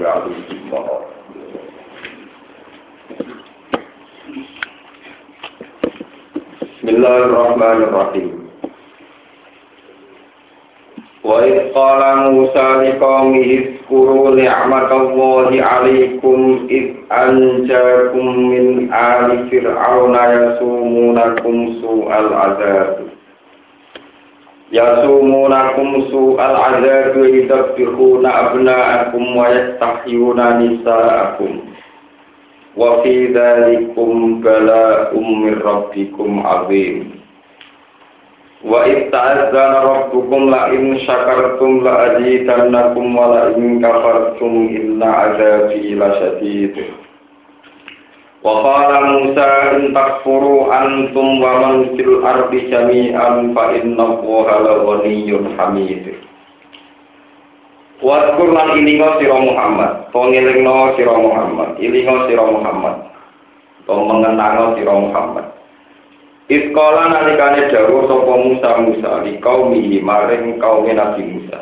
بعليهم مرض بسم الله الرحمن الرحيم وإذ قال موسى لقومه اذكروا نعمة الله عليكم إذ أنجاكم من آل فرعون يسومونكم سوء العذاب yasumunakum su'al azabi yudabbiquna abna'akum wa yastahyuna nisa'akum. Wa fi dhalikum bala'um min rabbikum azim. Wa itta'azzana rabbukum la in syakartum la azidannakum wa la in kafartum inna azabi lasyadid وقال موسى إن تكفروا أنتم ومن في الأرض جميعا فإن الله لغني حميد Waskur lan ilingo sira Muhammad, pengilingno sira Muhammad, ilingo sira Muhammad, to mengenango sira Muhammad. Iskola nalikane dawuh sapa Musa Musa di kaumihi maring kaum Nabi Musa.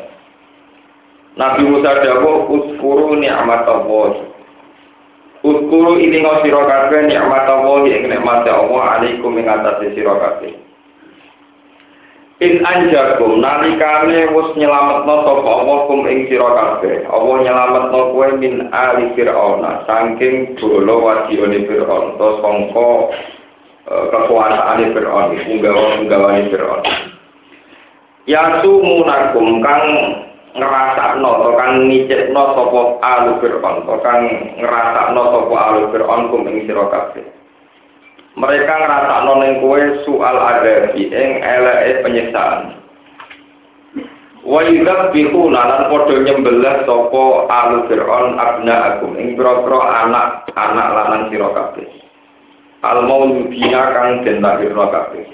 Nabi Musa dawuh uskuru ni'mat Uskuru ilingo sira kabeh nikmat Allah ing nikmat Allah alaikum ing atase sira kabeh. In anjakum nalikane wis nyelametno sapa Allah kum ing sira kabeh. Allah nyelametno kowe min ali Firauna saking bolo wadione Firaun to sangka kekuasaane Firaun, unggawa-unggawane Firaun. Ya sumunakum kang ngrasakno to kang ngicipno sapa alu Firaun, to kang ngrasakno sapa alu Firaun kum ing sira kabeh. mereka ngerasa ning kue soal ada ing eleke penyiksaan. Wa bihu lan padha nyembelah sapa alu Fir'aun abna akum ing pira-pira anak-anak lanang sira kabeh. Al mauludina kang den lahirna kabeh.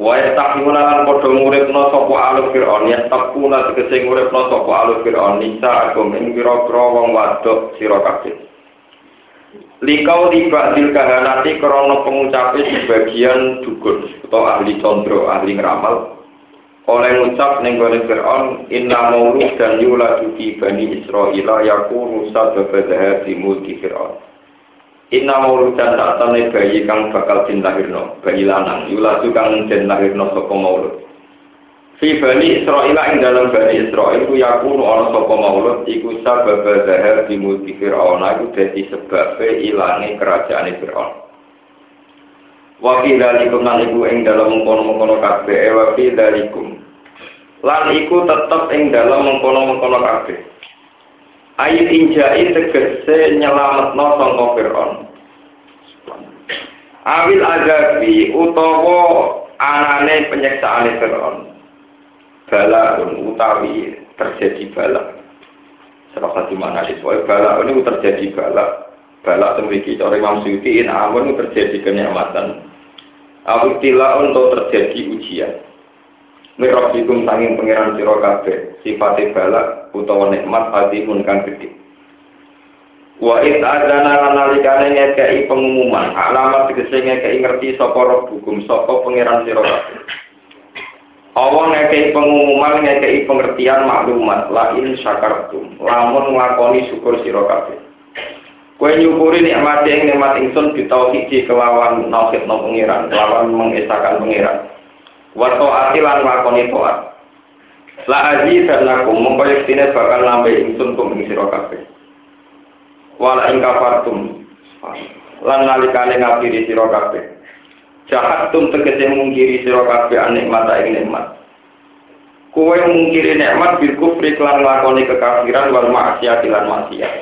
Wa yastaqimuna lan padha nguripna sapa alu Fir'aun ya taquna tegese nguripna sapa alu Fir'aun nisa akum ing pira-pira wong wadok sira kabeh. Likau tiba til kahanati krono pengucapi sebagian dukun atau ahli condro, ahli ngeramal oleh ngucap ning gone Fir'aun inna maulud dan yuladu fi bani Israil yakunu sababa di mulki Fir'aun Inna maulud dan tak bayi kang bakal den lahirno bayi lanang yuladu kang den lahirno saka maulud Fi Bani Israel ing dalam Bani Israel ku yakunu ana sapa maulud iku sabab zahar di mulki Fir'aun iku dadi sebab ilange kerajaan Fir'aun. Wa fi dalikum lan iku ing dalam mengkono-mengkono kabeh wa fi dalikum. Lan iku tetep ing dalam mengkono-mengkono kabeh. Ayat injai tegese nyelametno sangka Fir'aun. Awil azabi utawa anane penyiksaan Fir'aun. Balaun utawi terjadi balak. Serasa di mana soal balak ini terjadi balak. Balak memiliki cara Imam Suyuti in terjadi kenikmatan. Aku tila untuk terjadi ujian Mirabikum sanging pengiran siro kabeh sifatnya balak utawa nikmat hati pun kan gede Wa id adana nalikane ngekei pengumuman alamat tegese ngekei ngerti sapa roh hukum sapa pangeran sira kabeh. Allah ngekei pengumuman ngekei pengertian maklumat lain syakartum lamun nglakoni syukur sira kabeh. Kue nyukuri nikmat yang nikmat ingsun ditauhidi kelawan nauhid no pengiran, kelawan mengesahkan pengiran. Wato ati lan nglakoni toat. La aji dan lakum mengkoyek sini bakal nambah ingsun kum ing sira kabeh. Wala ing kafartum lan nalikane ngapiri sira kabeh. jahat tum tegese mungkiri sira kabeh nikmat ing nikmat kowe mungkiri nikmat bil kufri lan lakoni kekafiran wal maksiat lan maksiat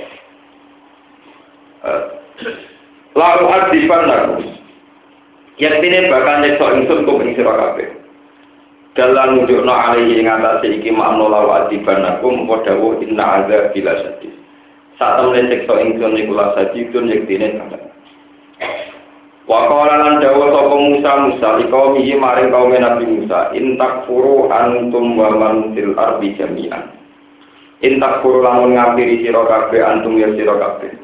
eh, lalu adiban lagu yaktine bakal nyekso ingsun kok ing sira kabeh dalam nunjukno alaihi ing atase iki makna lalu adiban lagu padha inna azab bila sadis saat temen sekso ingsun iku la sadidun yaktine banget Wa lan dawa sapa Musa Musa li qaumihi maring kaum Nabi Musa in takfuru antum wa man fil ardi jami'an. In takfuru lamun ngapiri sira kabeh antum ya sira kabeh.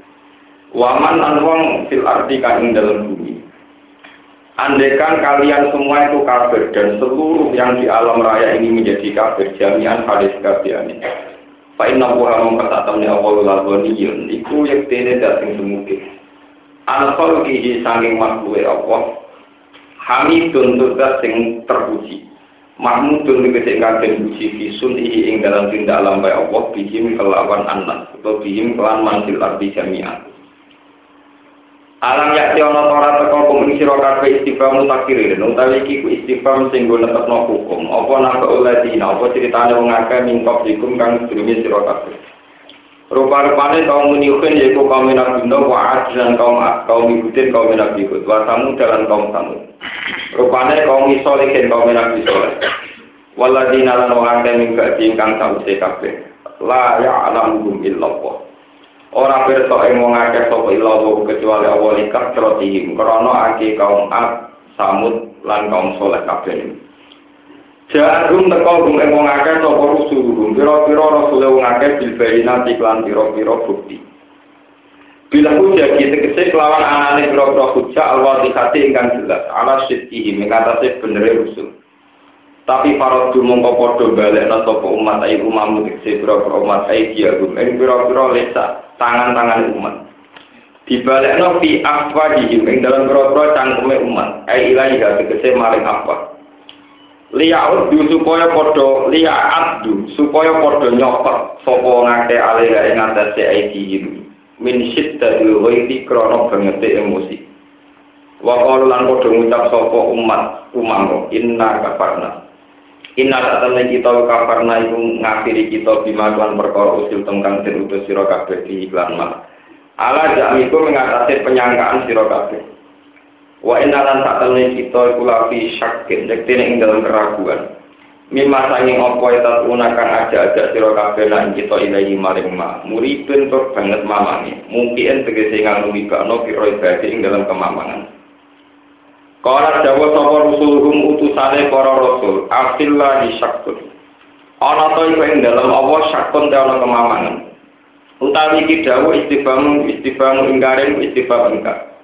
Wa man an wong fil ardi kang ing dalem bumi. Andekan kalian semua itu kafir dan seluruh yang di alam raya ini menjadi kafir jami'an hadis kafian Fa inna wa mung katamne awal lalwaniyun iku yektene dateng semuge. An khalqihi sanging makhluke Allah. Hamidun tugas sing terpuji. Mahmudun tegese kagen puji fisun ihi ing dalam tindak alam bae Allah bihim kelawan anak atau bihim kelan mansil arti jami'an. Alam yakti ana ora teko kum ing sira kabeh istifham mutakirin utawi iki ku istifham sing go netepno hukum apa nang uladina apa critane wong akeh mingkop ikum kang sedurunge sira kabeh Rupa-rupane kaum muniukin yaitu kaum Nabi Nuh wa dan kaum kaum Ibutin kaum Nabi Hud wa Samud dan kaum Samud. Rupane kaum Isolihin kaum Nabi Soleh. Waladina lan wong akeh ming badi ingkang sawise kabeh. La ya'lamuhum illallah. Ora pirsa ing wong akeh sapa illallah kecuali Allah likah trotihim krana akeh kaum Ad, Samud lan kaum Soleh kabeh. Jahrum teko gum ing wong akeh sapa rusuluhum pira-pira rasule wong akeh bil bayinati lan pira-pira bukti. Bila hujah tegese kelawan anane pira-pira hujah al-wadihati ingkang jelas ala sidqihi mengatasi benere rusul. Tapi para mongko padha balekna sapa umat ayi umamu tegese pira-pira umat ayi dia gum. Ing pira-pira lesa tangan-tangan umat. Dibalekno fi afwadihim ing dalam pira-pira cangkeme umat. Ayi ilahi tegese maring afwad. liyauddu supaya padha liyaaddu supaya padha nyokot sapa ngake alira ing atase aidihim. Min syiddatil ghairi krana bangete emosi. Wa qalu lan ngucap sapa umat umam inna kafarna inna tatane kita kafarna iku ngafiri kita bima lan perkara usil tengkang den utus sira kabeh di iklan mah ala jamiku mengatasi penyangkaan sira kabeh Wa inalan tak temen kita iku lafi syakin, yektine ing dalam keraguan. Mima sanging apa eta unakan aja-aja sira kabeh lan kita ilahi maring ma. Muribun tur banget mamane. Mungkin tegese nganggo mibakno pira ibadah ing dalam kemamangan. Kala dawa sapa rusuluhum utusane para rasul, afillahi syakkun. Ana to ing dalam Allah syakkun te ana kemamangan. Utawi iki dawuh istifamu istifamu ingkaren istifam ingkar.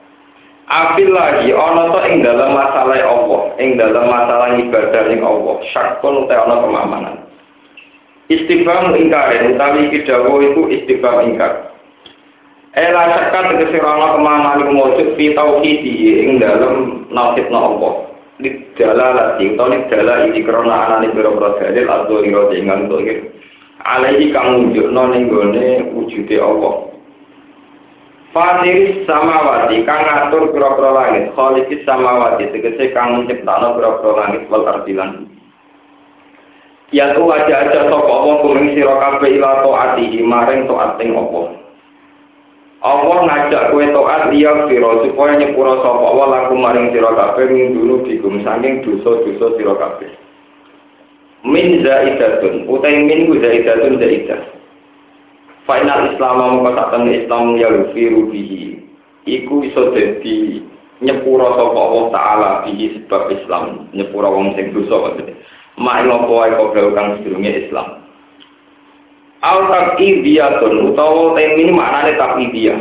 Afil lagi ana to ing dalam masalah Allah, ing dalam masalah ibadah ing Allah, syakun uta ana kemamanan. Istighfar ingkar utawi iki dawuh iku istighfar ingkar. Ela syakat tegese ana kemamanan iku mujud fi tauhidi ing dalam nasibna Allah. Didalalati utawa didalal iki krana anane pira-pira dalil adzhira ing ngantuk alaihi kang nunjukno ning gone wujude Allah. Fatiris samawati kang ngatur pira-pira langit, khaliqis samawati tegese kang menciptakno pira-pira langit wal ardilan. Ya tu aja aja sapa apa kuming sira kabeh ila taati maring taat ing apa. Allah ngajak kowe taat liya sira supaya nyepura sapa Allah laku maring sira kabeh ing dulu digum saking dosa-dosa sira kabeh. Min zaidatun, utai min ku zaidatun zaidah. Final Islam mongko sakten Islam ya firu bihi. Iku iso dadi nyepura sapa Allah taala bihi sebab Islam, nyepura wong sing dosa maksudnya. Mak ngopo wae kok kang sedurunge Islam. Al taqidiyatun utawa tem ini maknane taqidiyah.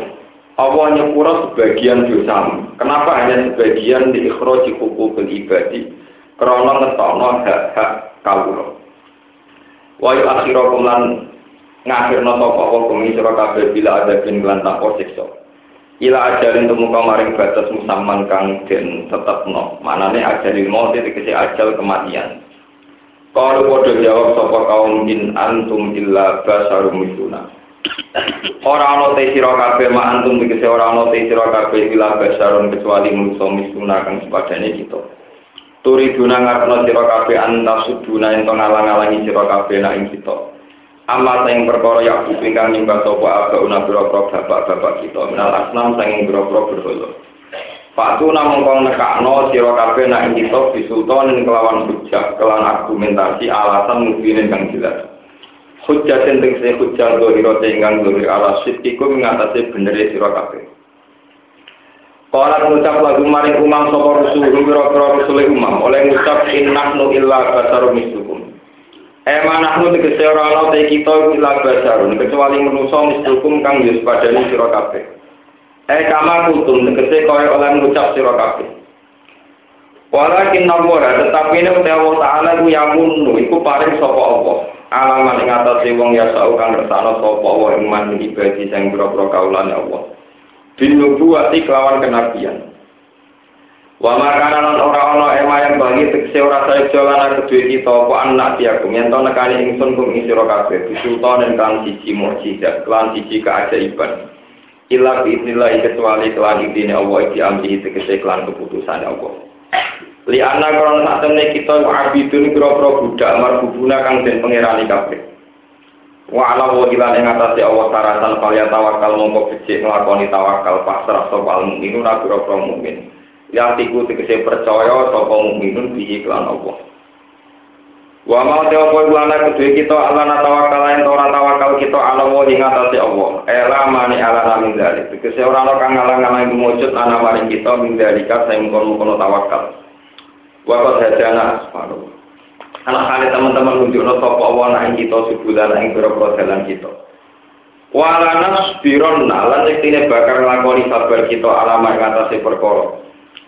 Allah nyepura sebagian dosa. Kenapa hanya sebagian di ikhraji hukukul ibadi? Karena ngetokno hak-hak kawula. Wa yu'akhirakum lan ngakhirno sapa apa kumi sira bila ada bin lan tak siksa ila ajalin temu maring batas musamman kang den tetepno manane ajalin maut tegese ajal kematian kalau bodoh jawab sapa kaum in antum illa basarum misluna ora ana te sira kabeh ma antum tegese ora ana te sira kabeh illa basarum kecuali manusa misluna kang sepadane kita. Turi duna ngarepno sira kabeh anta suduna ento ngalang-alangi sira kabeh nek ing kita. Amal sing perkara ya buku ingkang nyembah sapa aba una boro bapak-bapak kita minal asnam sing boro-boro berhala Fatu namung kong nekakno sira kabeh nak kita bisultan kelawan hujah kelawan argumentasi alasan mungkin kang jelas. Hujah sing tegese hujah dohiro ingkang dohir ala sitiku mengatasi bener sira kabeh. Kala ngucap lagu maring umam sapa rusul pira-pira rusul umam oleh ngucap innahnu illa basarum mislukum. Ema nahnu tegese ora ana te kita ila basarun kecuali manusa mislukum kang yus padani sira kabeh. Eh kama kutum tegese kaya oleh ngucap sira kabeh. Walakin nawara tetapi utai Allah Ta'ala ku yamunu iku paring sapa Allah. alaman ing atase wong ya sau kang kersane sapa wa ing man ibadi sing pira-pira kaulane Allah bin nubuwati kelawan kenabian Wa makana lan ora ana ema yang bagi tekse ora saya jalan kedue kita apa anak dia yen to nekani ingsun kum ing sira kabeh bisultan kan siji mukjizat kelan siji keajaiban ila biidznillah kecuali kelan idine Allah iki amri tegese kelan keputusan Allah. Li ana krono sak temne kita abidun kira-kira budak marbubuna kang den pangerani kabeh. Wa ala wa ila ing atase Allah taratan kaliya tawakal mongko becik nglakoni tawakal pasrah sapa mukmin ora kira-kira mukmin yang tiku tegese percaya sapa mukminun bihi kelan Allah Wa mau te apa lana kedue kita Allah na tawakal yen ora tawakal kita ala wa ing atase Allah. Ela mani ala nami dari tegese ora ana kang ngalang-alang mujud ana maring kita min dalika sing kono-kono tawakal. Wa qad hadana asmaru Anak kali teman-teman nunjukno sapa Allah nang kita subulan ing pira-pira dalan kita. Walana spiron lan yektine bakar nglakoni sabar kita alama ing atase perkara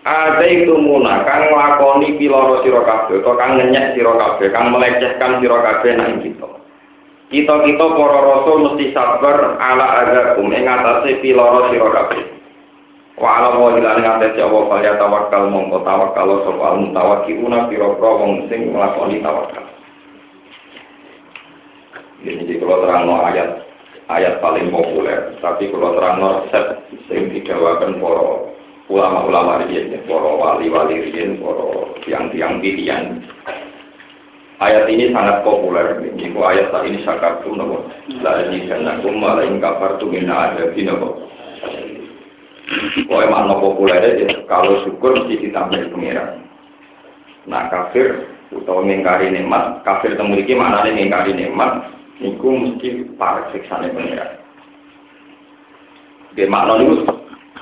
ada itu muna kang nglakoni piloro sira kabeh utawa kang ngenyek sira kabeh kang melecehkan sira kabeh nang kita kita. Kita para rasul mesti sabar ala agakum ing atase piloro sira kabeh. Wa ala wa ila ing atase Allah kaya tawakal mongko tawakal sapa mutawakkiluna pira-pira wong sing nglakoni tawakal ini kalau terang ayat ayat paling populer tapi kalau terang resep sing didawakan para ulama-ulama riyen, para wali-wali riyen, para tiang-tiang pilihan. Ayat ini sangat populer. Ini ayat saat ini sakartu nopo. La ini karena kuma la ing tu mina ada di nopo. Pokoknya makna populer aja. Kalau syukur mesti ditambah pengiran. Nah kafir utawa mengkari nikmat, kafir temu iki maknane mengkari nikmat niku mesti para siksane pengiran. Dia makna niku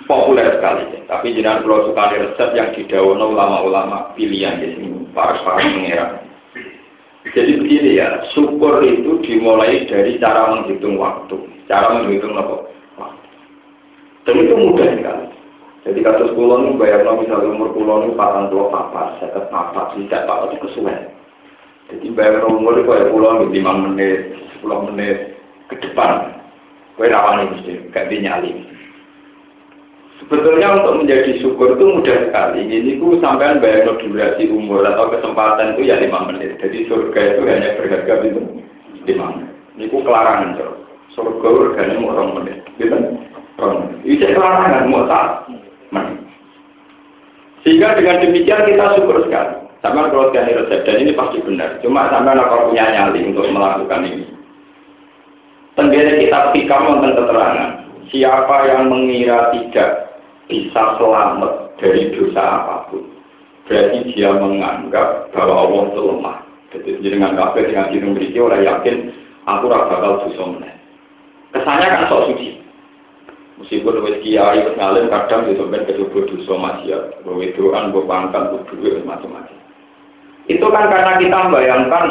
populer sekali. Tapi jenengan kalau suka resep yang didawono ulama-ulama pilihan di sini, para para pengira. Jadi begini ya, syukur itu dimulai dari cara menghitung waktu, cara menghitung apa? Dan itu mudah sekali. Jadi kata sekolah ini bayar misalnya umur pulau ini patang dua saya papa, tidak papa itu kesuwen. Jadi bayar umur itu kayak pulau ini lima menit, sepuluh menit ke depan. Kue rawan ini mesti, gak dinyali. Sebetulnya untuk menjadi syukur itu mudah sekali. Ini ku sampai bayar durasi umur atau kesempatan itu ya lima menit. Jadi surga itu hanya berharga itu lima menit. Ini ku kelarangan so. Surga harganya mau orang menit. Gitu? Orang. Ini kelarangan mau tak menit. Sehingga dengan demikian kita syukur sekali. Sama kalau sekali resep dan ini pasti benar. Cuma sampai kalau punya nyali untuk melakukan ini. Tentunya kita pikir tentang keterangan. Siapa yang mengira tidak bisa selamat dari dosa apa pun. Berarti dia menganggap bahwa Allah itu lemah. Jadi dengan kafir dengan diri memiliki orang yakin aku rasa bakal dosa meneh. Kesannya kan sok suci. Meskipun wis kiai wis ngalim kadang itu ben kedua dosa maksiat, itu kan pangkat, duit macam-macam. Itu kan karena kita membayangkan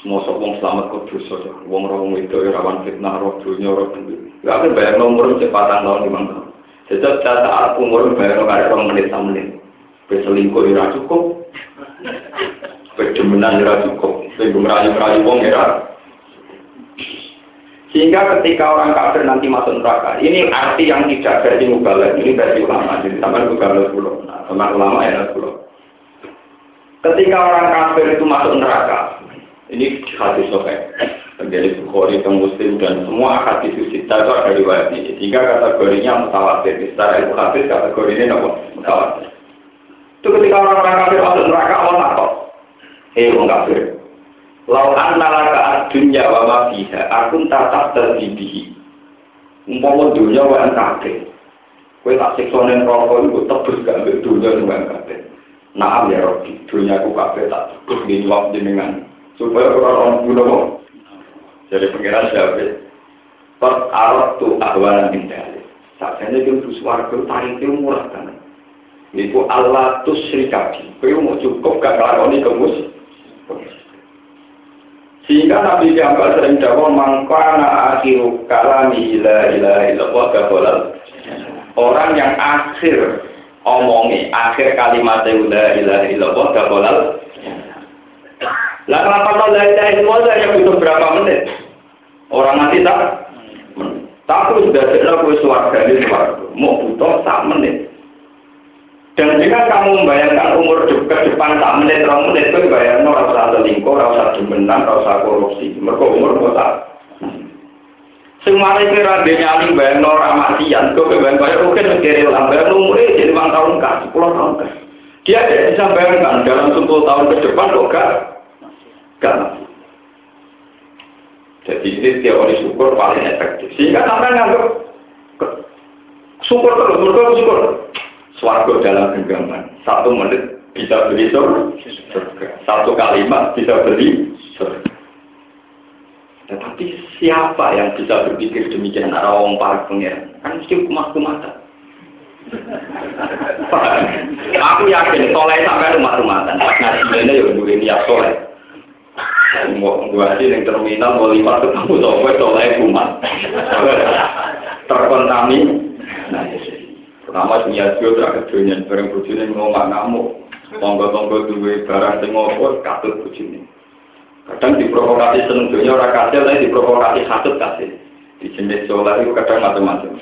semua sopong selamat ke dosa, wong wong itu rawan fitnah, roh dunia, roh duit. Gak ada bayang nomor cepatan tahun lima Sejak saat umur bayar kare rong menit sama menit. Berselingkuh ora cukup. Berdemenan ora cukup. Sehingga merayu-merayu wong ya. Sehingga ketika orang kafir nanti masuk neraka, ini arti yang tidak versi mubalek, ini versi ulama, jadi sampai mubalek dulu, nah, sama ulama ya dulu. Ketika orang kafir itu masuk neraka, ini hadis sokai, menjadi Bukhari dan Muslim dan semua hadis sita itu ada riwayat ini. Jika kategorinya mutawatir, secara ilmu hadis kategori ini apa? Mutawatir. Itu ketika orang-orang kafir masuk neraka, Allah nakal. Hei orang kafir. Lau anna laka dunya wa ma fiha, akun tatap terbibihi. Umpama dunia wa an kafir. Kue tak siksa neng rokok itu tebus gak ambil dunia wa an kafir. Naam ya Robi, dunia ku kafir tak tebus gini waktu jenengan. Supaya orang-orang bunuh jadi pengiran Syafir, per arab tu ahwalan bintali. Sakjane itu suwarga tarik itu murah kan. Iku Allah tuh serikati. Kau mau cukup gak ngelakoni kemus. Sehingga Nabi Jambal sering jawab mangkana akhiru kalami ila ila illallah gabolal. Orang yang akhir omongi akhir kalimat la ilaha illallah gabolal. Lah kenapa la ilaha illallah hanya butuh berapa menit? Orang mati tak? Tapi sudah jelas kue suarga di suarga. Mau butuh sak menit. Dan jika kamu membayangkan umur ke depan sak menit, orang menit itu bayang rasa selingkuh, rasa demenan, rasa korupsi. Mereka umur kota. Semua itu rada nyali bayang orang matian, kau bayang bayang oke negeri ulang bayang umurnya jadi lima tahun kan, sepuluh tahun kan. Dia tidak bisa bayangkan dalam 10 tahun ke depan kok gak, gak Jadi ini teori syukur paling efektif. Sehingga sampai nganggap syukur terus, syukur, syukur. Suarga dalam genggaman. Satu menit bisa beli surga. Satu kalimat bisa beli surga. Tetapi siapa yang bisa berpikir demikian arah orang para pengiran? Kan mesti kumah-kumatan. Aku yakin soleh sampai rumah-rumatan. Nah, ini ya dua niat soleh. Gua sih yang terminal mau lima ketemu sopo soleh kumat. Terkontaminasi. Pertama dunia dia terakhir dunia bareng bujune ngomong ngamuk. Tonggo-tonggo duwe barang sing ngopo katut bujune. Kadang diprovokasi seneng dunia ora tapi diprovokasi katut kasih. Di jenis solar itu kadang macam-macam.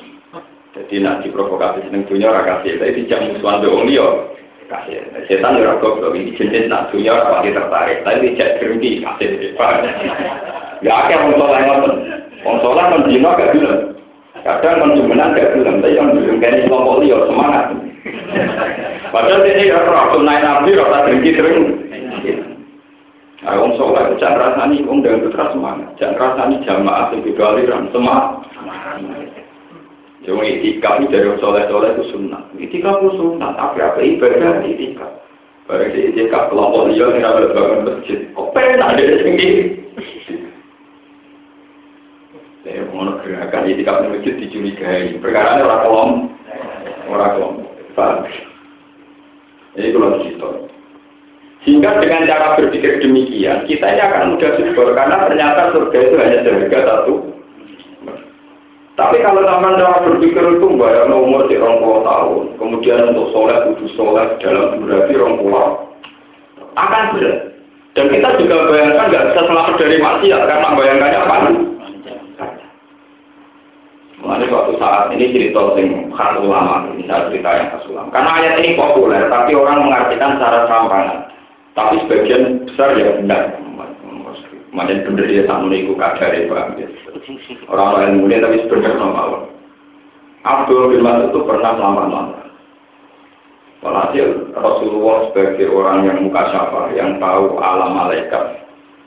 Jadi nak diprovokasi seneng dunia ora kasil, tapi dijak musuhan do wong liya kasih. Setan ora goblok iki jenis nak dunia ora pasti tertarik, tapi dijak gerungi kasih. Ya akeh wong soleh ngoten. Wong soleh men dino gak bilang. Kadang konsumenan gak bilang, tapi kayaknya kelompok liya semangat. Padahal ini ya roh naik nabi, roh tak berhenti sering. Nah, wong soleh jangan rasani, wong dengan semangat. Jangan rasani jamaah yang juga aliran semangat. Cuma itikaf ini dari soleh-soleh itu sunnah. Itikaf itu sunnah, tapi apa ibadah itikaf. Barang di itikaf kelompok liya yang ada bangun masjid. Kok ada di sini? Saya mau gerakan itikaf di masjid dicurigai. Perkara orang kolom, orang kolom. Paham? Ini kalau cerita. Sehingga dengan cara berpikir demikian, kita ini akan mudah syukur karena ternyata surga itu hanya seharga satu. Tapi kalau zaman cara berpikir itu bayar umur di puluh tahun, kemudian untuk sholat, kudus sholat dalam orang puluh akan berat. Dan kita juga bayangkan nggak bisa selamat dari maksiat karena bayangkannya apa? Mengenai suatu saat ini cerita sing khas ulama, misal cerita yang khas ulama. Karena ayat ini populer, tapi orang mengartikan secara serampangan. Tapi sebagian besar ya benar. Macam benar dia tak meniku kadar ya, Pak. Orang lain mulia tapi sebenarnya Allah. Abdul bin Mas'ud itu pernah lama-lama. Walhasil Rasulullah sebagai orang yang muka syafa, yang tahu alam malaikat,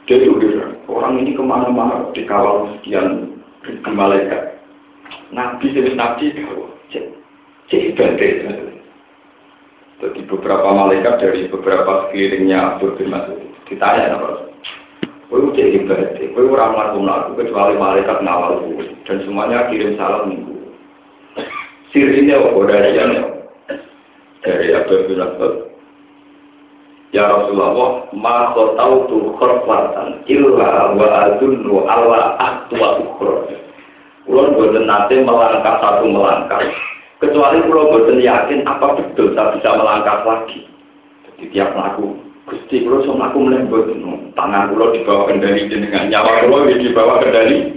dia juga orang ini ke mana-mana dikawal sekian ribu malaikat. Nabi jenis Nabi tahu, cek ibadah. Jadi beberapa malaikat dari beberapa sekelilingnya Abdul bin Mas'ud ditanya apa? Kau itu cek ibadah, kau orang melakukan laku kecuali malaikat ngawal dan semuanya kirim salam minggu. Sirinya apa dari yang dari Abdul bin Mas'ud. Ya Rasulullah, ma tahu tu khorfatan illa wa adunnu ala aktua ukhra. Kulon boten nate melangkah satu melangkah. Kecuali kalau boten yakin apa betul saya bisa melangkah lagi. Jadi tiap melaku, Gusti kulo sama aku melembut, tangan kulo dibawa kendali dengan nyawa kulo dibawa kendali.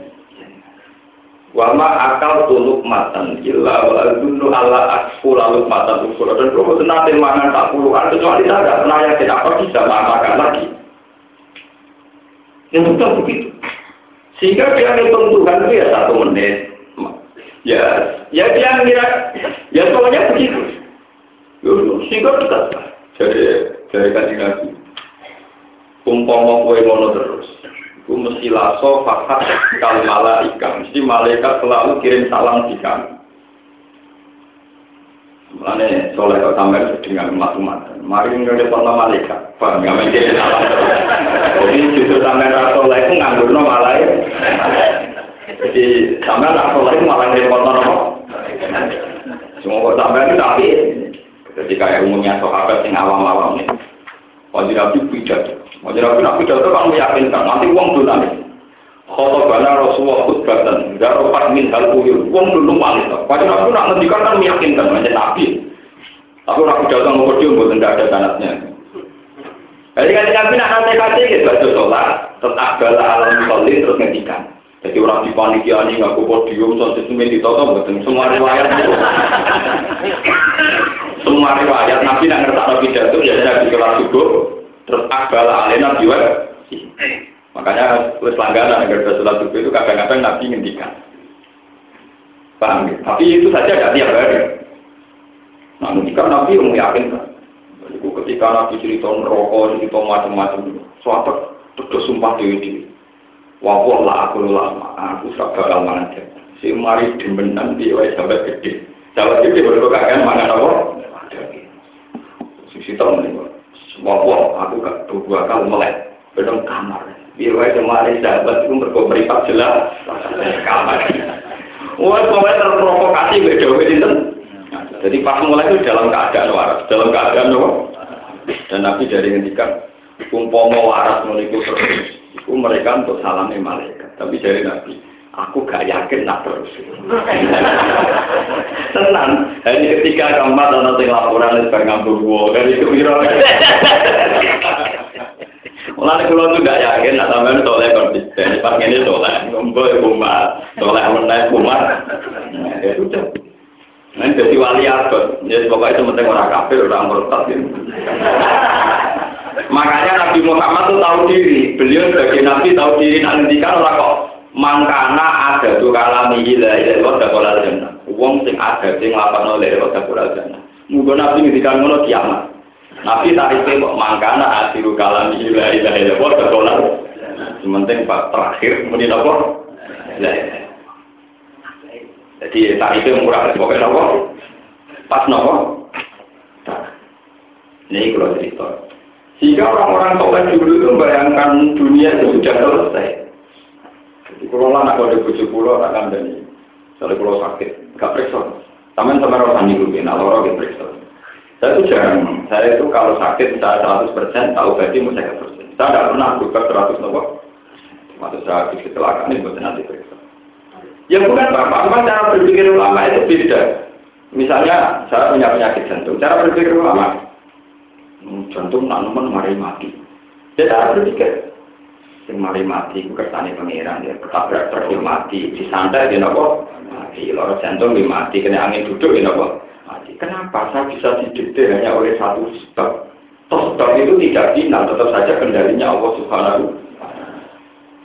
Wama akal tuluk matan, illa wa dulu ala akfu lalu matan ukur. Dan kulo boten nate mangan tak puluhan, kecuali saya tidak pernah yakin apa bisa makan lagi. Yang betul begitu. Sehingga dia ngitung Tuhan itu ya satu menit, Ya, ya dia ngira, ya soalnya begitu. Sehingga dekat dari dari kaji nabi. Umpama kue mono terus, itu mesti laso fakat kali malaikat, mesti malaikat selalu kirim salam di kami. Mulane soleh kau tambah dengan umat-umat. Mari nggak ada malaikat, paham nggak mungkin salam. Jadi justru sampai rasa soleh itu nganggur no malaikat. Jadi nak sholat itu malah repot nopo. Semua kok sampai itu tapi ketika yang umumnya sahabat yang awam-awam ini, wajib nabi pidato. Wajib nabi nak pidato kan meyakinkan nanti uang dunan. Khotobana Rasulullah khutbatan, daropat min hal uang dulu malis. Wajib nabi nak ngendikan kan meyakinkan, macam nabi. Tapi orang pidato ngomong dia buat tidak ada sanatnya. Jadi kan Nabi nak nanti kasih gitu, baca sholat, terus abdallah alam sholat terus ngendikan. Jadi orang di panikiani ngaku podium, soal sesuatu ditoto, betul. Semua riwayat. Semua riwayat Nabi nak ngerti Nabi pidato, ya Nabi sholat subuh, terus abdallah alena jiwa. Makanya wis langganan agar sholat subuh itu kadang-kadang Nabi ngendikan. Paham ya? Tapi itu saja tidak tiap hari. Nah, ketika Nabi yang meyakinkan, ketika Nabi cerita rokok, cerita macam-macam, suatu terus sumpah dewi dewi. Wawah lah aku lama, aku sakit lama aja. Si mari demenan dia wae sampai gede. Sampai gede baru kakek mangan apa? Sisi tahun ini, wawah aku gak dua kali melek, bedong kamar. Dia wae kemarin sahabat itu berkomperipak jelas kamar. Wah, pokoknya terprovokasi beda beda Jadi pas mulai itu dalam keadaan waras, dalam keadaan apa? Dan Nabi dari ngendikan, umpama waras menikah terus, itu mereka untuk salami malaikat. Tapi dari Nabi, aku gak yakin nak terus. Tenang, hanya ketika kamu ada yang laporan itu ngambur gua, dari itu kira. Mulai kalau tuh gak yakin, nak sampai soleh konsisten, pas ini soleh, ngumpul ya kumat, soleh menaik kumat, ya sudah. Nanti jadi wali abad, ya pokoknya itu penting orang kafir, orang murtad gitu. Makanya Nabi Muhammad tuh tahu diri, beliau sebagai Nabi tahu diri, nanti kan orang kok mangkana ada tuh kalami ilah ilah ilah dakolal jannah. Uang sing ada sing lapan oleh ilah dakolal jannah. Mungkin Nabi ngendikan ngono kiamat. Nabi tarifnya kok mangkana asiru kalam ilah ilah ilah ilah dakolal. Sementing pak terakhir menit apa? Jadi tarifnya murah, pokoknya apa? Pas nopo. Ini kalau cerita. Jika orang-orang soleh dulu itu membayangkan dunia itu sudah selesai. Jadi kalau lah nak bujuk pulau akan jadi. Soalnya pulau sakit, gak periksa. Taman sama orang tani dulu, nah orang periksa. Saya itu jarang, saya itu kalau sakit saya 100% tahu berarti mau saya persen. Saya tidak pernah buka 100 nopo. Maksud saya kecelakaan ini buat nanti periksa. Ya bukan bapak, cuma cara berpikir ulama itu beda. Misalnya saya punya penyakit jantung, cara berpikir ulama jantung nak nemen mari mati. Dia tak berpikir, sing mari mati ku kersane pangeran ya ketabrak truk mati, disantai dia nopo mati, loro jantung dia mati, kena angin duduk dia nopo mati. Kenapa saya bisa didikte hanya oleh satu sebab? Toh sebab itu tidak final, tetap saja kendalinya Allah Subhanahu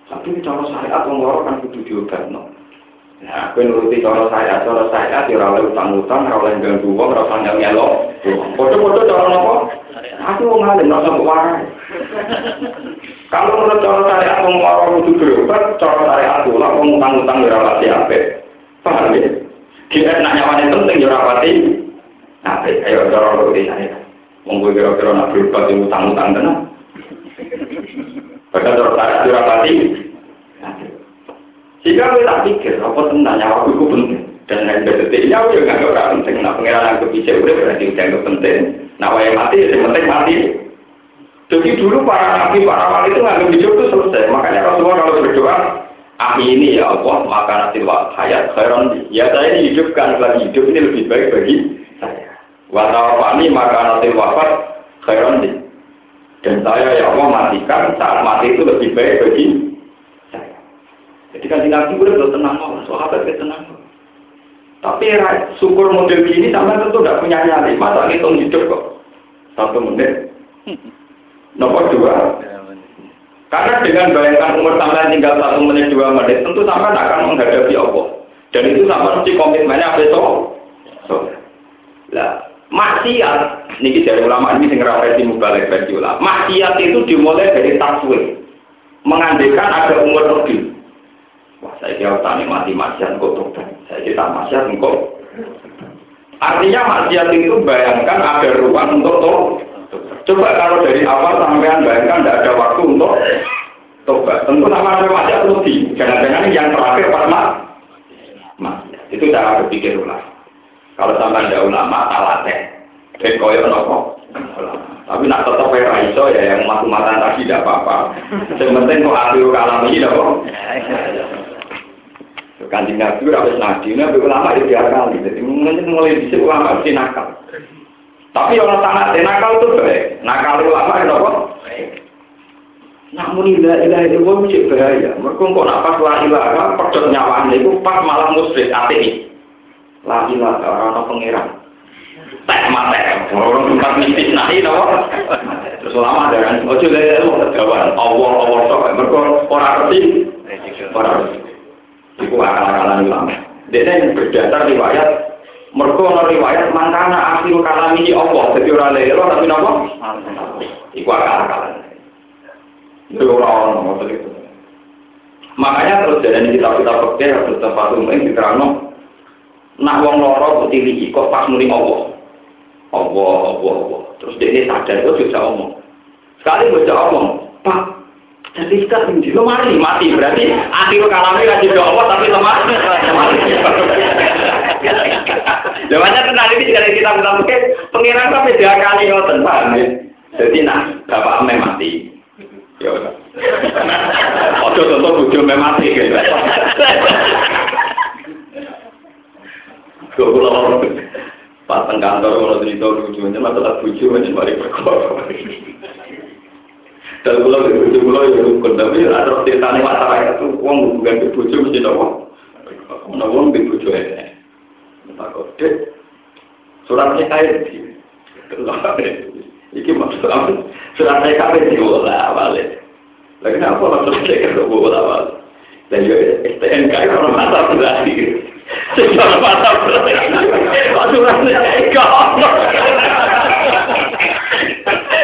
Tapi cara syariat orang kan kudu diobatno. Nah, aku nuruti cara saya, cara saya, ya ora utang-utang, ora oleh ganggu wong, ora usah nyelo. Foto-foto cara nopo? Aku mau ngalim, nggak usah warai. Kalau menurut cara saya, aku mau orang itu berobat, cara saya aku lah, mau ngutang-ngutang di rapati apa? Paham ya? Dia nak nyawanin penting di rapati apa? Ayo cara menurut saya. Gue kira-kira nak berobat di ngutang-ngutang tenang. Bahkan cara saya di rapati. Jika kita pikir, apa tenang nyawa itu penting. Dan lain detiknya, aku juga nggak penting. Nah, pengiran aku bisa udah berarti udah penting. Nah, yang mati, yang penting mati. Jadi dulu para nabi, para wali itu nggak hidup itu selesai. Makanya Rasulullah kalau berdoa, ah ini ya Allah, maka nanti hayat khairan. Ya saya dihidupkan, lagi hidup ini lebih baik bagi saya. Watawafani maka nanti wafat khairan. Dan saya ya Allah matikan saat mati itu lebih baik bagi. Jadi kan nabi udah tenang, sahabat tenang. Tapi syukur model ini sama tentu tidak punya nyali. Masa ngitung hidup kok. Satu menit. Nomor dua. Karena dengan bayangkan umur sampai tinggal satu menit dua menit, tentu sampai akan menghadapi Allah. Dan itu sama mesti komitmennya apa itu? So. Lah, maksiat, ini dari ulama ini sing versi mubalik versi ulama. Maksiat itu dimulai dari taswir. Mengandekan ada umur lebih. Wah, saya kira tani mati maksiat kok tobat. Saya kira maksiat kok. Artinya maksiat itu bayangkan ada ruang untuk tobat. Coba kalau dari awal sampean bayangkan tidak ada waktu untuk tobat. Tentu sama ada maksiat lebih. Jangan-jangan yang terakhir pas mak. Itu cara berpikir ulang. Kalau sampai ada ulama, talateh. Dan koyo nopo. Tapi nak tetap ya ya yang masuk mata tadi tidak apa-apa. Yang penting kok hati kalam ini kok. Kanjeng Nabi harus nabi, nabi ulama itu dia kali. Jadi mungkin mulai bisa ulama mesti nakal. Tapi orang sangat nakal itu baik. Nakal ulama itu apa? Namun ilah ilah itu gue mesti bahaya. Mereka kok nak pas la ilaha pedot nyawaan itu pas malah musrik ateis. La ilaha orang pengiran. Tek mate. Orang tempat mistis nahi no. Terus lama ada kan. Ojo mau kegawan. Allah Allah sok. Mereka orang ngerti. Orang ngerti. Itu akal-akalan ulama. Dia yang berdasar riwayat mereka ono riwayat mangkana akhir kalami Allah. Jadi orang lele tapi nopo. Iku akal-akalan. Itu orang-orang maksud itu. Makanya terus jadi kita-kita pakai harus tempat umum diterangno. Nak wong loro putih iki kok pas muni Allah. Allah, Allah, Allah. Terus dia sadar itu bisa omong. Sekali bisa omong, Pak, jadi kita lo mari mati berarti akhir kalamnya kasih doa Allah tapi lemah. Jawabannya tenang ini jika kita bilang oke, pengiran sampai dua kali ngoten paham ya. Jadi nah, bapak ame mati. Ya udah. Ojo contoh bujo ame mati gitu. Gue pulang pas teng kantor kalau cerita lucunya masalah bujo mari perkara. Dan kalau di bujo pulau ya rukun tapi ada cerita nih masalah itu uang bukan di bujo mesti nopo. Nopo di bujo ya. Takut deh. Suratnya air di. Iki maksud apa? Surat saya kafe di bola awal Lagi apa maksud saya ke bola awal? Dan juga STNK orang mata berarti. Secara mata berarti. Surat kau.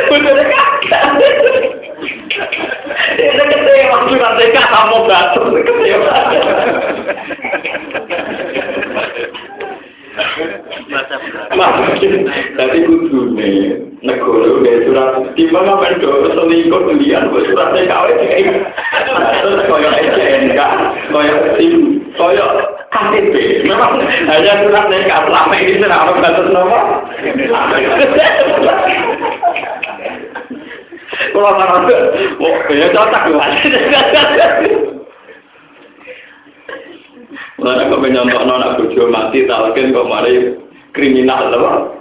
Betul kakak. Ini kecewa surat saya kamu batu. Kecewa. Tapi kudu nih, negara udah surat di mana mendo selingkuh buat surat ya cocok lah. Mana kau menyontok nona bojo mati, talken kok mari kriminal loh.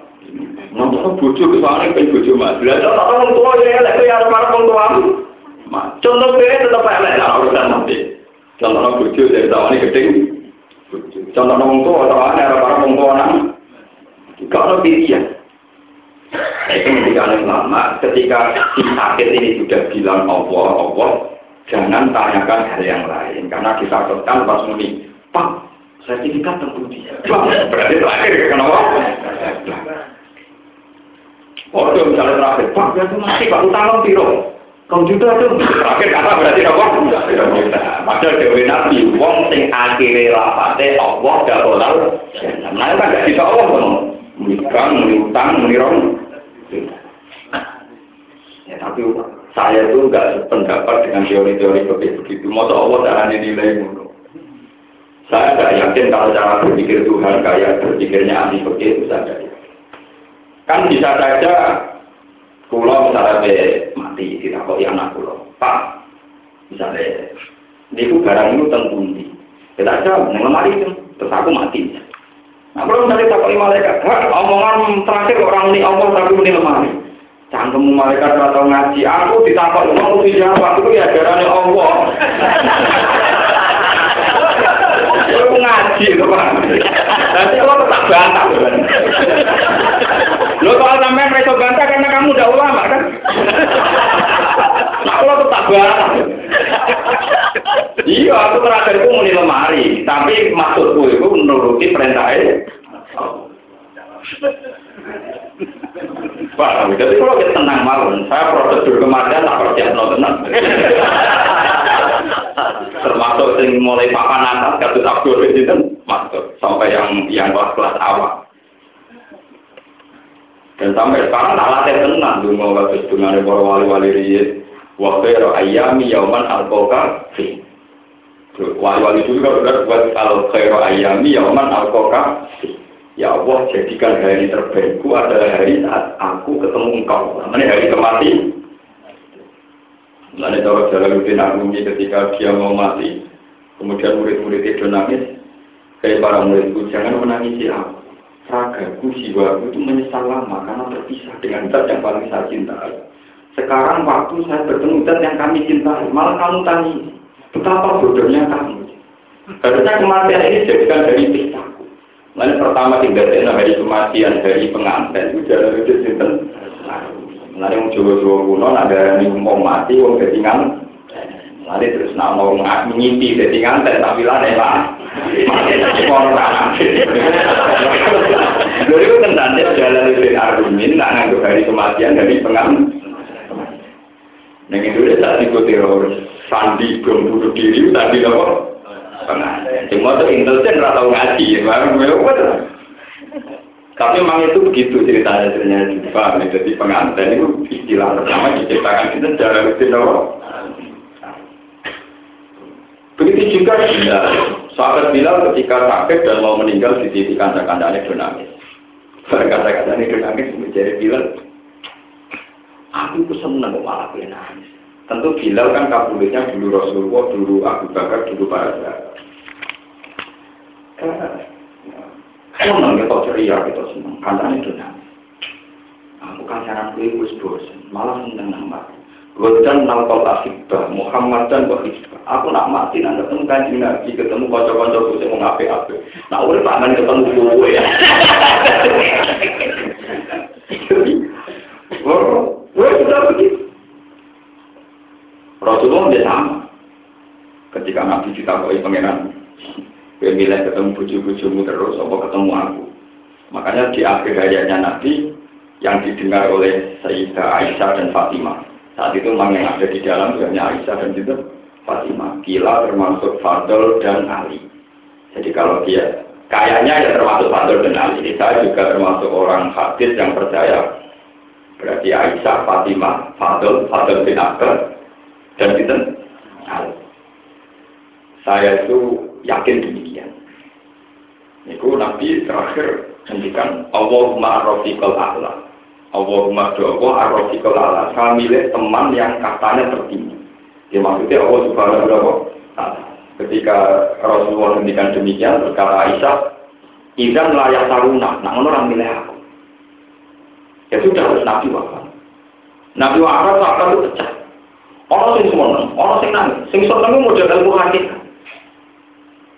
Nonton bojo ke sana kan bojo mati. Lah tak orang tua ya, lek ya arep wong tua. Contoh dia tetap elek lah urusan mati. Contoh bojo dari tawane gedeng. Contoh wong tua tawane arep arep wong tua nang. Kalau pilihan. Itu ketika lama, ketika si sakit ini sudah bilang Allah, Allah, jangan tanyakan hal yang lain. Karena ditakutkan pas muni, Pak, sertifikat dia. Berarti terakhir, kenapa? Oh, itu misalnya terakhir, Pak, berarti mati, Pak, utang piro. Juga tuh terakhir kata berarti apa? Padahal dewi nabi, wong sing akhirnya rapate Allah gak bolal. Nah, kan gak bisa Allah. Menikah, menutang, menirong. Ya, tapi saya tuh gak sependapat dengan teori-teori begitu. Masa Allah caranya nilai mulu. Saya nggak yakin kalau cara berpikir Tuhan kayak berpikirnya ahli begitu saja. Kan bisa saja pulau misalnya be mati tidak kok anak pulau. Pak, misalnya ini barang itu tentu. Kita aja lemari itu, terus aku mati. Nah, kalau misalnya tak malaikat, omongan terakhir orang ini Allah tapi ini lemari. Cangkem malaikat atau ngaji, aku ditakut uang mesti jawab, itu ya ajarannya Allah. Aku ngaji itu Pak. Nanti kalau tetap bantah. Lo kalau sampai mereka bantah karena kamu udah ulama kan? Nah kalau tetap bantah. Iya, aku terakhir itu mau lemari, tapi maksudku itu menuruti perintahnya. Pak, jadi kalau kita tenang malam, saya prosedur kematian tak percaya no tenang. Termasuk yang mulai papan atas, kasus Abdul itu masuk sampai yang yang kelas kelas awal. Dan sampai sekarang alatnya tenang, mau kasus dengan para wali-wali riyid. Waktu ayami yauman al-koka Wali-wali dulu kan udah buat kalau khairu ayami yauman al-koka Ya Allah, jadikan hari terbaikku adalah hari saat aku ketemu engkau. Namanya hari kemati. Lalu cara Jalaluddin Arumi ketika dia mau mati, kemudian murid-murid itu nangis, kayak para muridku, jangan menangisi aku. Ragaku, jiwaku itu menyesal lama karena terpisah dengan zat yang paling saya cintai. Sekarang waktu saya bertemu zat yang kami cintai, malah kamu tanya, betapa bodohnya kamu. Harusnya kematian ini jadikan dari pistaku. Lalu pertama tinggal hari kematian dari pengantin itu jalan itu sinten. Lalu yang jawa-jawa kuno ada yang mau mati, wong jadi Lalu terus nak mau mengimpi jadi nganten tapi lah lah. Mati kono Lalu itu tentang jalan itu argumen, nak nganggup hari kematian dari pengantin. Yang itu udah tak ikut teroris. Sandi belum bunuh diri, tadi pengantin. Cuma tuh intelijen atau ngaji, baru gue Tapi memang itu begitu ceritanya ceritanya juga. Jadi pengantin itu istilah pertama diceritakan itu secara rutin Begitu juga Bilal. Sahabat Bilal ketika sakit dan mau meninggal di titik kandang-kandangnya donangis. Kata-kata ini donangis menjadi Bilal. Aku tuh seneng kok malah nangis. Tentu Bilal kan kabulnya dulu Rasulullah, dulu Abu Bakar, dulu para sahabat. Senang kita ceria, kita senang. Kandang itu nangis. Aku kan saran gue wis bosan, malah seneng nambah. Wadan nalkol asibah, Muhammad dan Wahibah. Aku nak mati, nak ketemu kanji Nabi, ketemu kocok-kocok gue mau ngape-ngape. Nah, udah tangan ketemu ya. Gue sudah begitu. Rasulullah dia sama. Ketika Nabi ditakoi pangeran, Gue milih ketemu buju-bujumu terus, apa ketemu aku. Makanya di akhir hayatnya Nabi, yang didengar oleh Sayyidah Aisyah dan Fatimah. Saat itu memang yang ada di dalam hanya Aisyah dan juga Gila termasuk Fadl dan Ali. Jadi kalau dia kayaknya ya termasuk Fadl dan Ali. Saya juga termasuk orang hadis yang percaya. Berarti Aisyah, Fatimah, Fadl, Fadl bin Abbas, dan itu Ali. Saya itu yakin demikian. Itu Nabi terakhir hentikan Allahumma arrofiqal a'la. Allahumma doa arrofiqal a'la. Saya milih teman yang katanya tertinggi. Ya maksudnya Allah subhanahu wa ta'ala. Ketika Rasulullah hentikan demikian, berkata Aisyah, Izan layak taruna, nah orang milih aku. Ya sudah harus Nabi wafat. Nabi wafat, wafat itu pecah. Orang sing seneng, orang sing nangis, sing seneng model ilmu hakikat.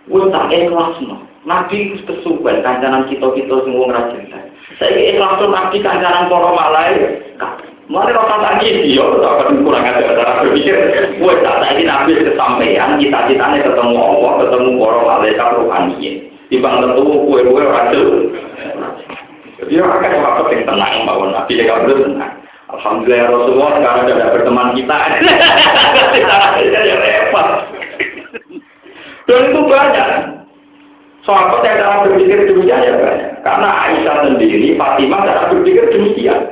Wes tak ikhlas no. Nabi wis kesuwen kancanan kita-kita ra cerita. Saiki ikhlas nabi kancanan para malaikat. Mulai rasa tadi dia, tak kurang ada cara berpikir. Wes tak saiki nabi kesampaian, cita-citanya ketemu Allah, ketemu para malaikat rohani. Dibang tentu kue-kue ora Jadi orang kan waktu yang tenang, bahwa nabi dia kabur tenang. Alhamdulillah Rasulullah sekarang sudah berteman kita. Kita repot. Dan itu banyak. Sahabat yang cara berpikir demikian ya banyak. Karena Aisyah sendiri, Fatimah cara berpikir demikian.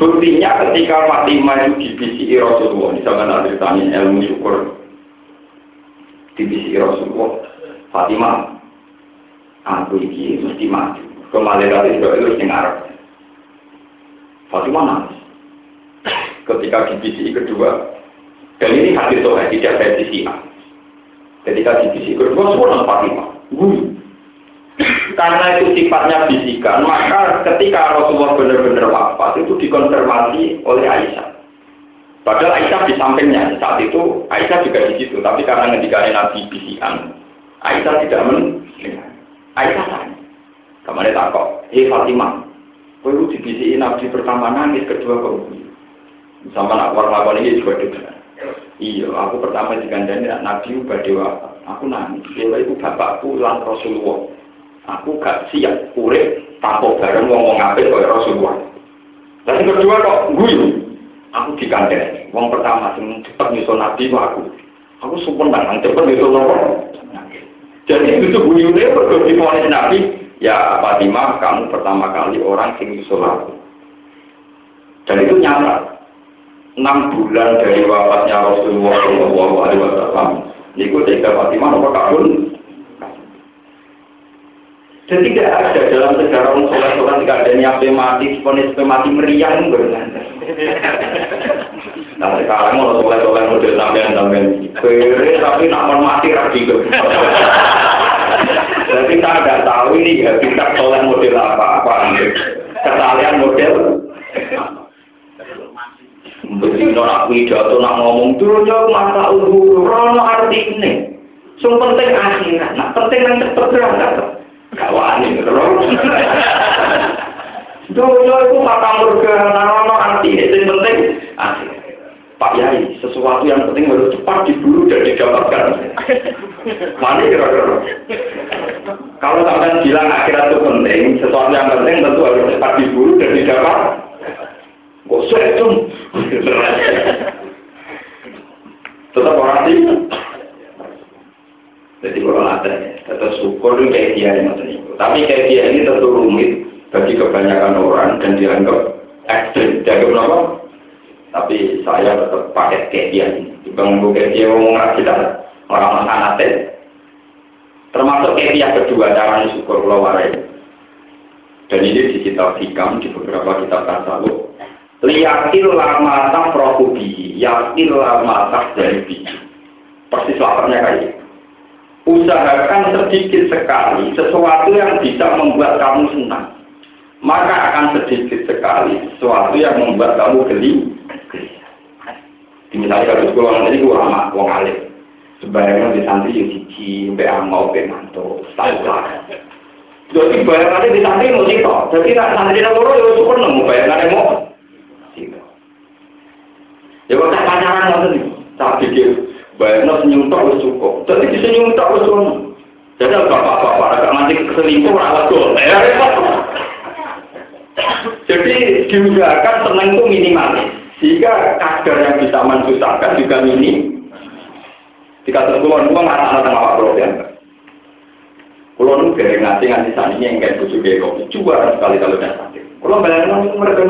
Buktinya ketika Fatimah itu dibisi Rasulullah, di zaman ada tanya ilmu syukur, dibisi Rasulullah, Fatimah, aku ini mesti mati. Kembali dari itu itu yang Arab. Fatimah nangis. Ketika dibisi kedua, dan ini hadis soal tidak saya sisi Ketika dibisik kedua, semua Fatimah. Karena itu sifatnya bisikan, maka ketika Rasulullah benar-benar wafat itu dikonfirmasi oleh Aisyah. Padahal Aisyah di sampingnya saat itu Aisyah juga di situ, tapi karena ketika Nabi bisikan, Aisyah tidak men. Aisyah tanya, kemarin takut, hei Fatimah, kau itu dibisiki Nabi pertama nangis, kedua kau sama nak warna ini juga juga. Iya, aku pertama digandani Nabi dewa. Aku nangis. Dewa itu bapakku lan Rasulullah. Aku gak siap urip tanpa bareng ngomong ngapit oleh Rasulullah. Dan yang kedua kok guyu. Aku digandani. Wong pertama sing cepet nyusul Nabi aku. Aku sumpah nang cepet nyusul Nabi. Jadi itu guyune berdoa di Nabi. Ya Fatimah, kamu pertama kali orang sing nyusul aku. Dan itu nyata enam bulan dari wafatnya Rasulullah Shallallahu Alaihi Wasallam. Niku Sayyidah Fatimah nomor kabul. Dan tidak ada dalam sejarah orang sholat sholat tidak ada niat mati, ponis mati meriang benar. Nah sekarang mau sholat sholat model sampean sampean, tapi nak mati rapi Jadi kita nggak tahu ini habitat oleh model apa apa. Kesalahan model. Begitu nak pidato nak ngomong jauh mata ulu, rono arti ini. Sing penting akhirat, nak penting yang cepet. Kawan ini terus. Dulu itu mata rono arti ini yang penting akhirat. Pak Yai, sesuatu yang penting harus cepat diburu dan didapatkan. Mana kira-kira? Kalau sampai bilang akhirat itu penting, sesuatu yang penting tentu harus cepat diburu dan didapat. Saya itu? Tetap orang sih. Jadi kalau ada, tetap syukur kayak dia yang Tapi kayak dia ini tentu rumit bagi kebanyakan orang dan dianggap ekstrim. Dianggap apa? Tapi saya tetap pakai kayak dia ini. Dibanding kayak dia ngomong kita orang sanate. Termasuk kayak dia kedua cara syukur pulau warai. Dan ini di kitab hikam di beberapa kitab tasawuf. Liyakil lama tak prokubi, yakil lama tak dari. Persis laparnya kayak gitu. Usahakan sedikit sekali sesuatu yang bisa membuat kamu senang. Maka akan sedikit sekali sesuatu yang membuat kamu geli. Misalnya kalau sekolah nanti gue lama, gue ngalir. Sebaliknya di santri yang cici, sampai mau sampai mantu. Jadi bayangannya di santri mau cito. Jadi santri yang loro ya syukur nemu bayangannya mau cito. Ya tak pacaran nih? Tak pikir bayangnya senyum tak harus cukup. Di senyum tak harus cukup. Jadi bapak-bapak agak nanti keselingkuh rawat tuh. Ya repot. Jadi diusahakan senang itu minimalis. Sehingga kadar yang bisa mensusahkan juga minim. Jika terkulon itu nggak tengah awak program. Kulon itu dari ngasih ngasih saninya yang kayak bujuk kayak kopi. Coba sekali kalau udah sakit. Kulon bayangin mereka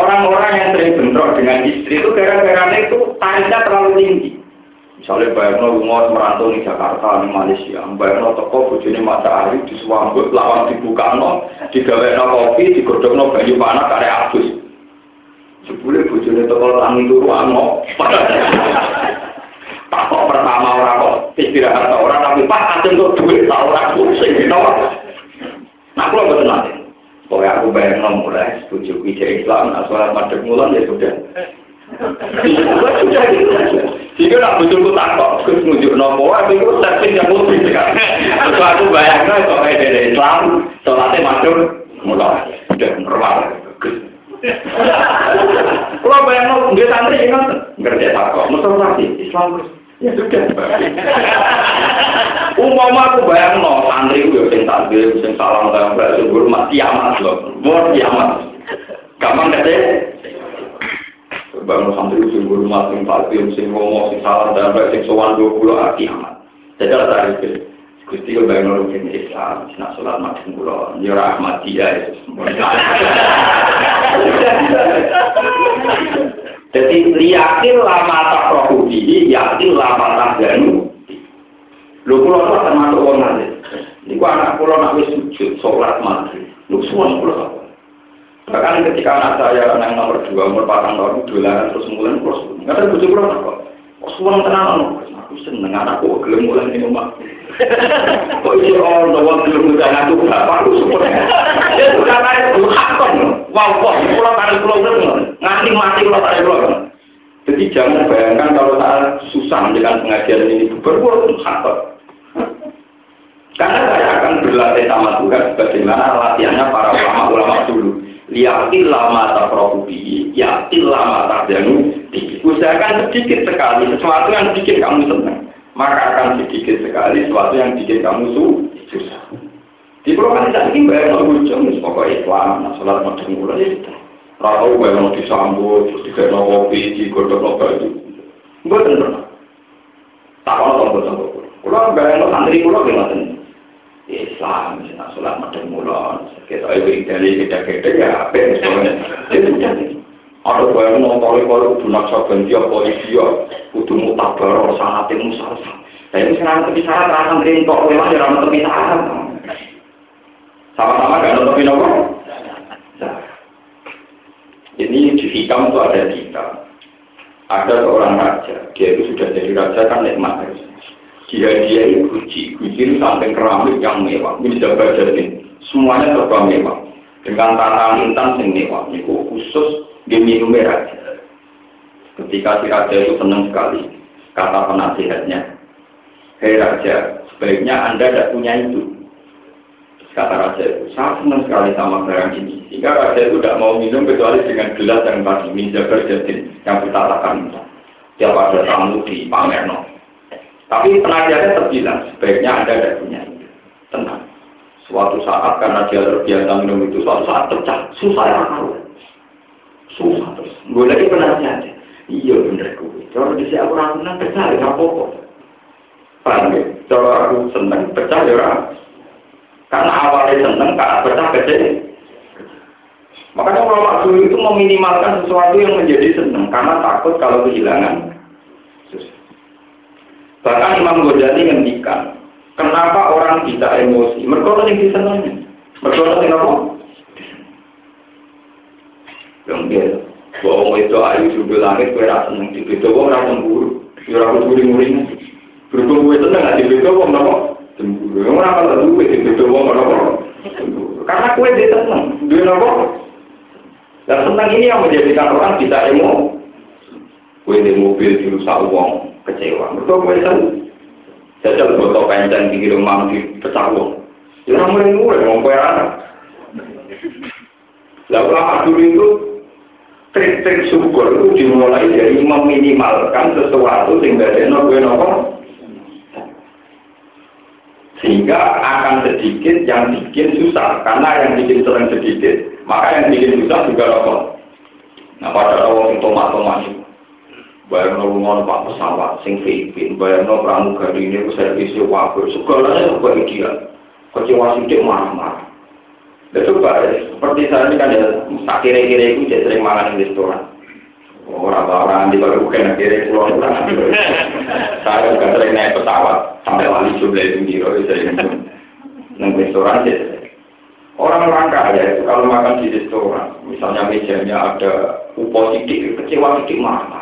Orang-orang yang sering bentrok dengan istri itu gara-gara itu tarifnya terlalu tinggi. Misalnya bayangno rumah merantau di Jakarta, di Malaysia, bayangno toko bujuni matahari di Suambut, lawan dibuka no, digawe no kopi, digodok no banyu panas karya abus. Sebelum bujuni toko tangi turu tak kok pertama orang kok istirahat orang tapi pas ada untuk duit orang pusing, gitu. Nah, aku betul nanti. Pokoknya aku bayang mulai setuju ide Islam, asal madem mulan ya sudah. sudah gitu saja. Jika nak tak kok, terus nunjuk nopo, aku itu setting yang lebih kan. Terus aku bayang kok ide Islam, sholatnya madem mulai sudah normal. Kalau bayang no dia santri ingat, ngerti tak kok, mesti nanti Islam terus. Ya sudah. Umpama aku bayang no, kiamat loh, mau kiamat. Gampang gak sih? Bayang santri subur mak sing takbir, sing ngomong, sing salam kayak mbak sing sowan dua puluh kiamat. Jadi ada tadi Gusti ke bayang no mungkin Islam, sina sholat macam pulau, nyerah mati ya Jadi liyakin lama tak prohudi, yakin lama tak ganu. Pulau itu termasuk nanti. Ini gua anak pulau nak wis sujud, sholat maghrib. Lu semua pulau Bahkan ketika anak saya yang nomor dua, umur patang tahun, dolaran terus mulai terus. Nggak ada bujuk pulau kok. Kok semua tenang Aku seneng anakku gelem mulai di rumah. Kok isi orang doang gelem mulai aku bapak aku support. Ya sudah naik hakon. Wow, wah, pulau tarik pulau nganti mati pulau tarik pulau. Jadi jangan bayangkan kalau saat susah dengan pengajian ini berbuat hakon. Karena saya akan berlatih sama Tuhan bagaimana latihannya para ulama-ulama dulu. Liatin lama tak profubi, yakin lama tak janu. Usahakan sedikit sekali sesuatu yang bikin kamu senang. Maka akan sedikit sekali sesuatu yang bikin kamu susah. Di tidak ingin bayar no ujung, pokoknya Islam, nah sholat macam mulai itu. Rata bayar no disambut, terus no kopi, digodok no baju. Gue tenang. Tak kalau tombol tombol. Kalau no santri pulau gimana? Islam, misalnya sholat macam mulon, kita ibu dari kita kita ya, apa misalnya, itu jadi. Ada bayang mau kali bunak saban dia polisi ya, kudu mutabar sangat yang musal. Tapi misalnya tepi syarat rasam rintok, memang ya ramah tepi syarat. Sama-sama ada tepi nopo. Ini di hikam itu ada hikam. Ada seorang raja, dia itu sudah jadi raja kan nikmat harusnya. Dia-dia guci, guci itu sampai keramik yang mewah. Ini jaga jadi semuanya serba mewah. Dengan tata intan yang mewah. Ini khusus di minum raja. Ketika si raja itu senang sekali, kata penasihatnya, Hei raja, sebaiknya anda tidak punya itu. Kata raja itu, saya senang sekali sama barang ini. Sehingga raja itu tidak mau minum kecuali dengan gelas yang tadi, minum jadi yang bertatakan. Tiap ada tamu di pamerno. Tapi penasihatnya terbilang, sebaiknya anda tidak punya. Tenang. Suatu saat karena dia terbiasa minum itu, suatu saat pecah, susah ya Susah terus. Gue lagi penasihatnya. Iya bener gue. Kalau di aku senang pecah ya apa-apa. Paham ya? Kalau aku seneng pecah ya Karena awalnya seneng, karena pecah kecil. Makanya ulama dulu itu meminimalkan sesuatu yang menjadi seneng karena takut kalau kehilangan. Bahkan Imam Ghazali ngendikan, kenapa orang bisa emosi? Mereka yang disenangi. Mereka yang apa? Yang biasa. Bahwa itu ayu judul langit, kue rasa seneng. Di itu kok rasa cemburu. Ya rasa guling-guling. Berhubung kue seneng, di itu kok kenapa? Cemburu. Yang mana kalau duit, di itu kenapa? Cemburu. Karena kue dia seneng. Dia kenapa? Dan seneng ini yang menjadikan orang bisa emosi. Kue di mobil dirusak uang, kecewa. Mereka kue seneng. Jajal botol pencen di rumah di pecah. Ya orang mulai-mulai, mau kue anak. Lalu ulama dulu itu trik-trik syukur itu dimulai dari meminimalkan sesuatu sehingga dia nopo nopo sehingga akan sedikit yang bikin susah karena yang bikin sering sedikit maka yang bikin susah juga nopo nah pada awal tomat tomat itu bayar nopo ngono pak pesawat sing Filipin bayar nopo pramugari ini servis wakil segalanya serba ideal kecewa sidik marah-marah Ya coba, seperti saya ini kan ya, tak kira-kira itu jadi sering makan di restoran. Orang-orang di baru bukan kira pulau Saya juga sering naik pesawat sampai wali jumlah itu di sering neng restoran aja. Orang-orang kaya itu kalau makan di restoran, misalnya mejanya ada upo sidik, kecewa sidik marah.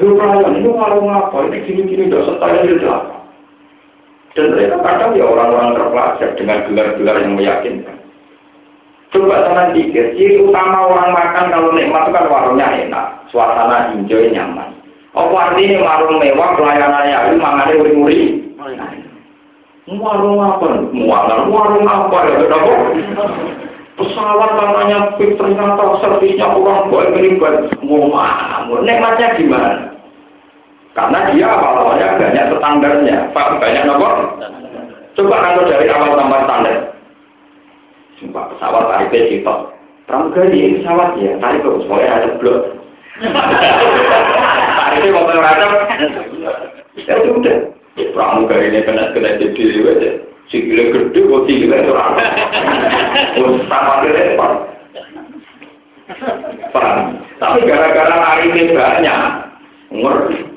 Lu kalian ini warung apa? Ini gini-gini udah setahun itu apa? Dan mereka kadang ya orang-orang terpelajar dengan gelar-gelar yang meyakinkan. Coba sama pikir, ciri utama orang makan kalau nikmat itu kan warungnya enak, suasana hijau nyaman. Apa artinya warung mewah, pelayanannya itu mangannya uri-uri? Warung apa? Warung, warung apa? Ya? Pesawat namanya pik ternyata servisnya orang buat ribet. Mau mau nikmatnya gimana? Karena dia awal-awalnya banyak standarnya. Pak, banyak nopo? Coba kalau dari awal tambah standar. Sumpah pesawat tarifnya sitok. Pramugari pesawat ya, tarik kok soalnya ada blok. Tarifnya mau ada. Ya sudah. Pramugari ini kena kena jadi aja. Sikile gede kok sikile itu rata. Sama repot. Paham? Tapi gara-gara tarifnya banyak, ngerti.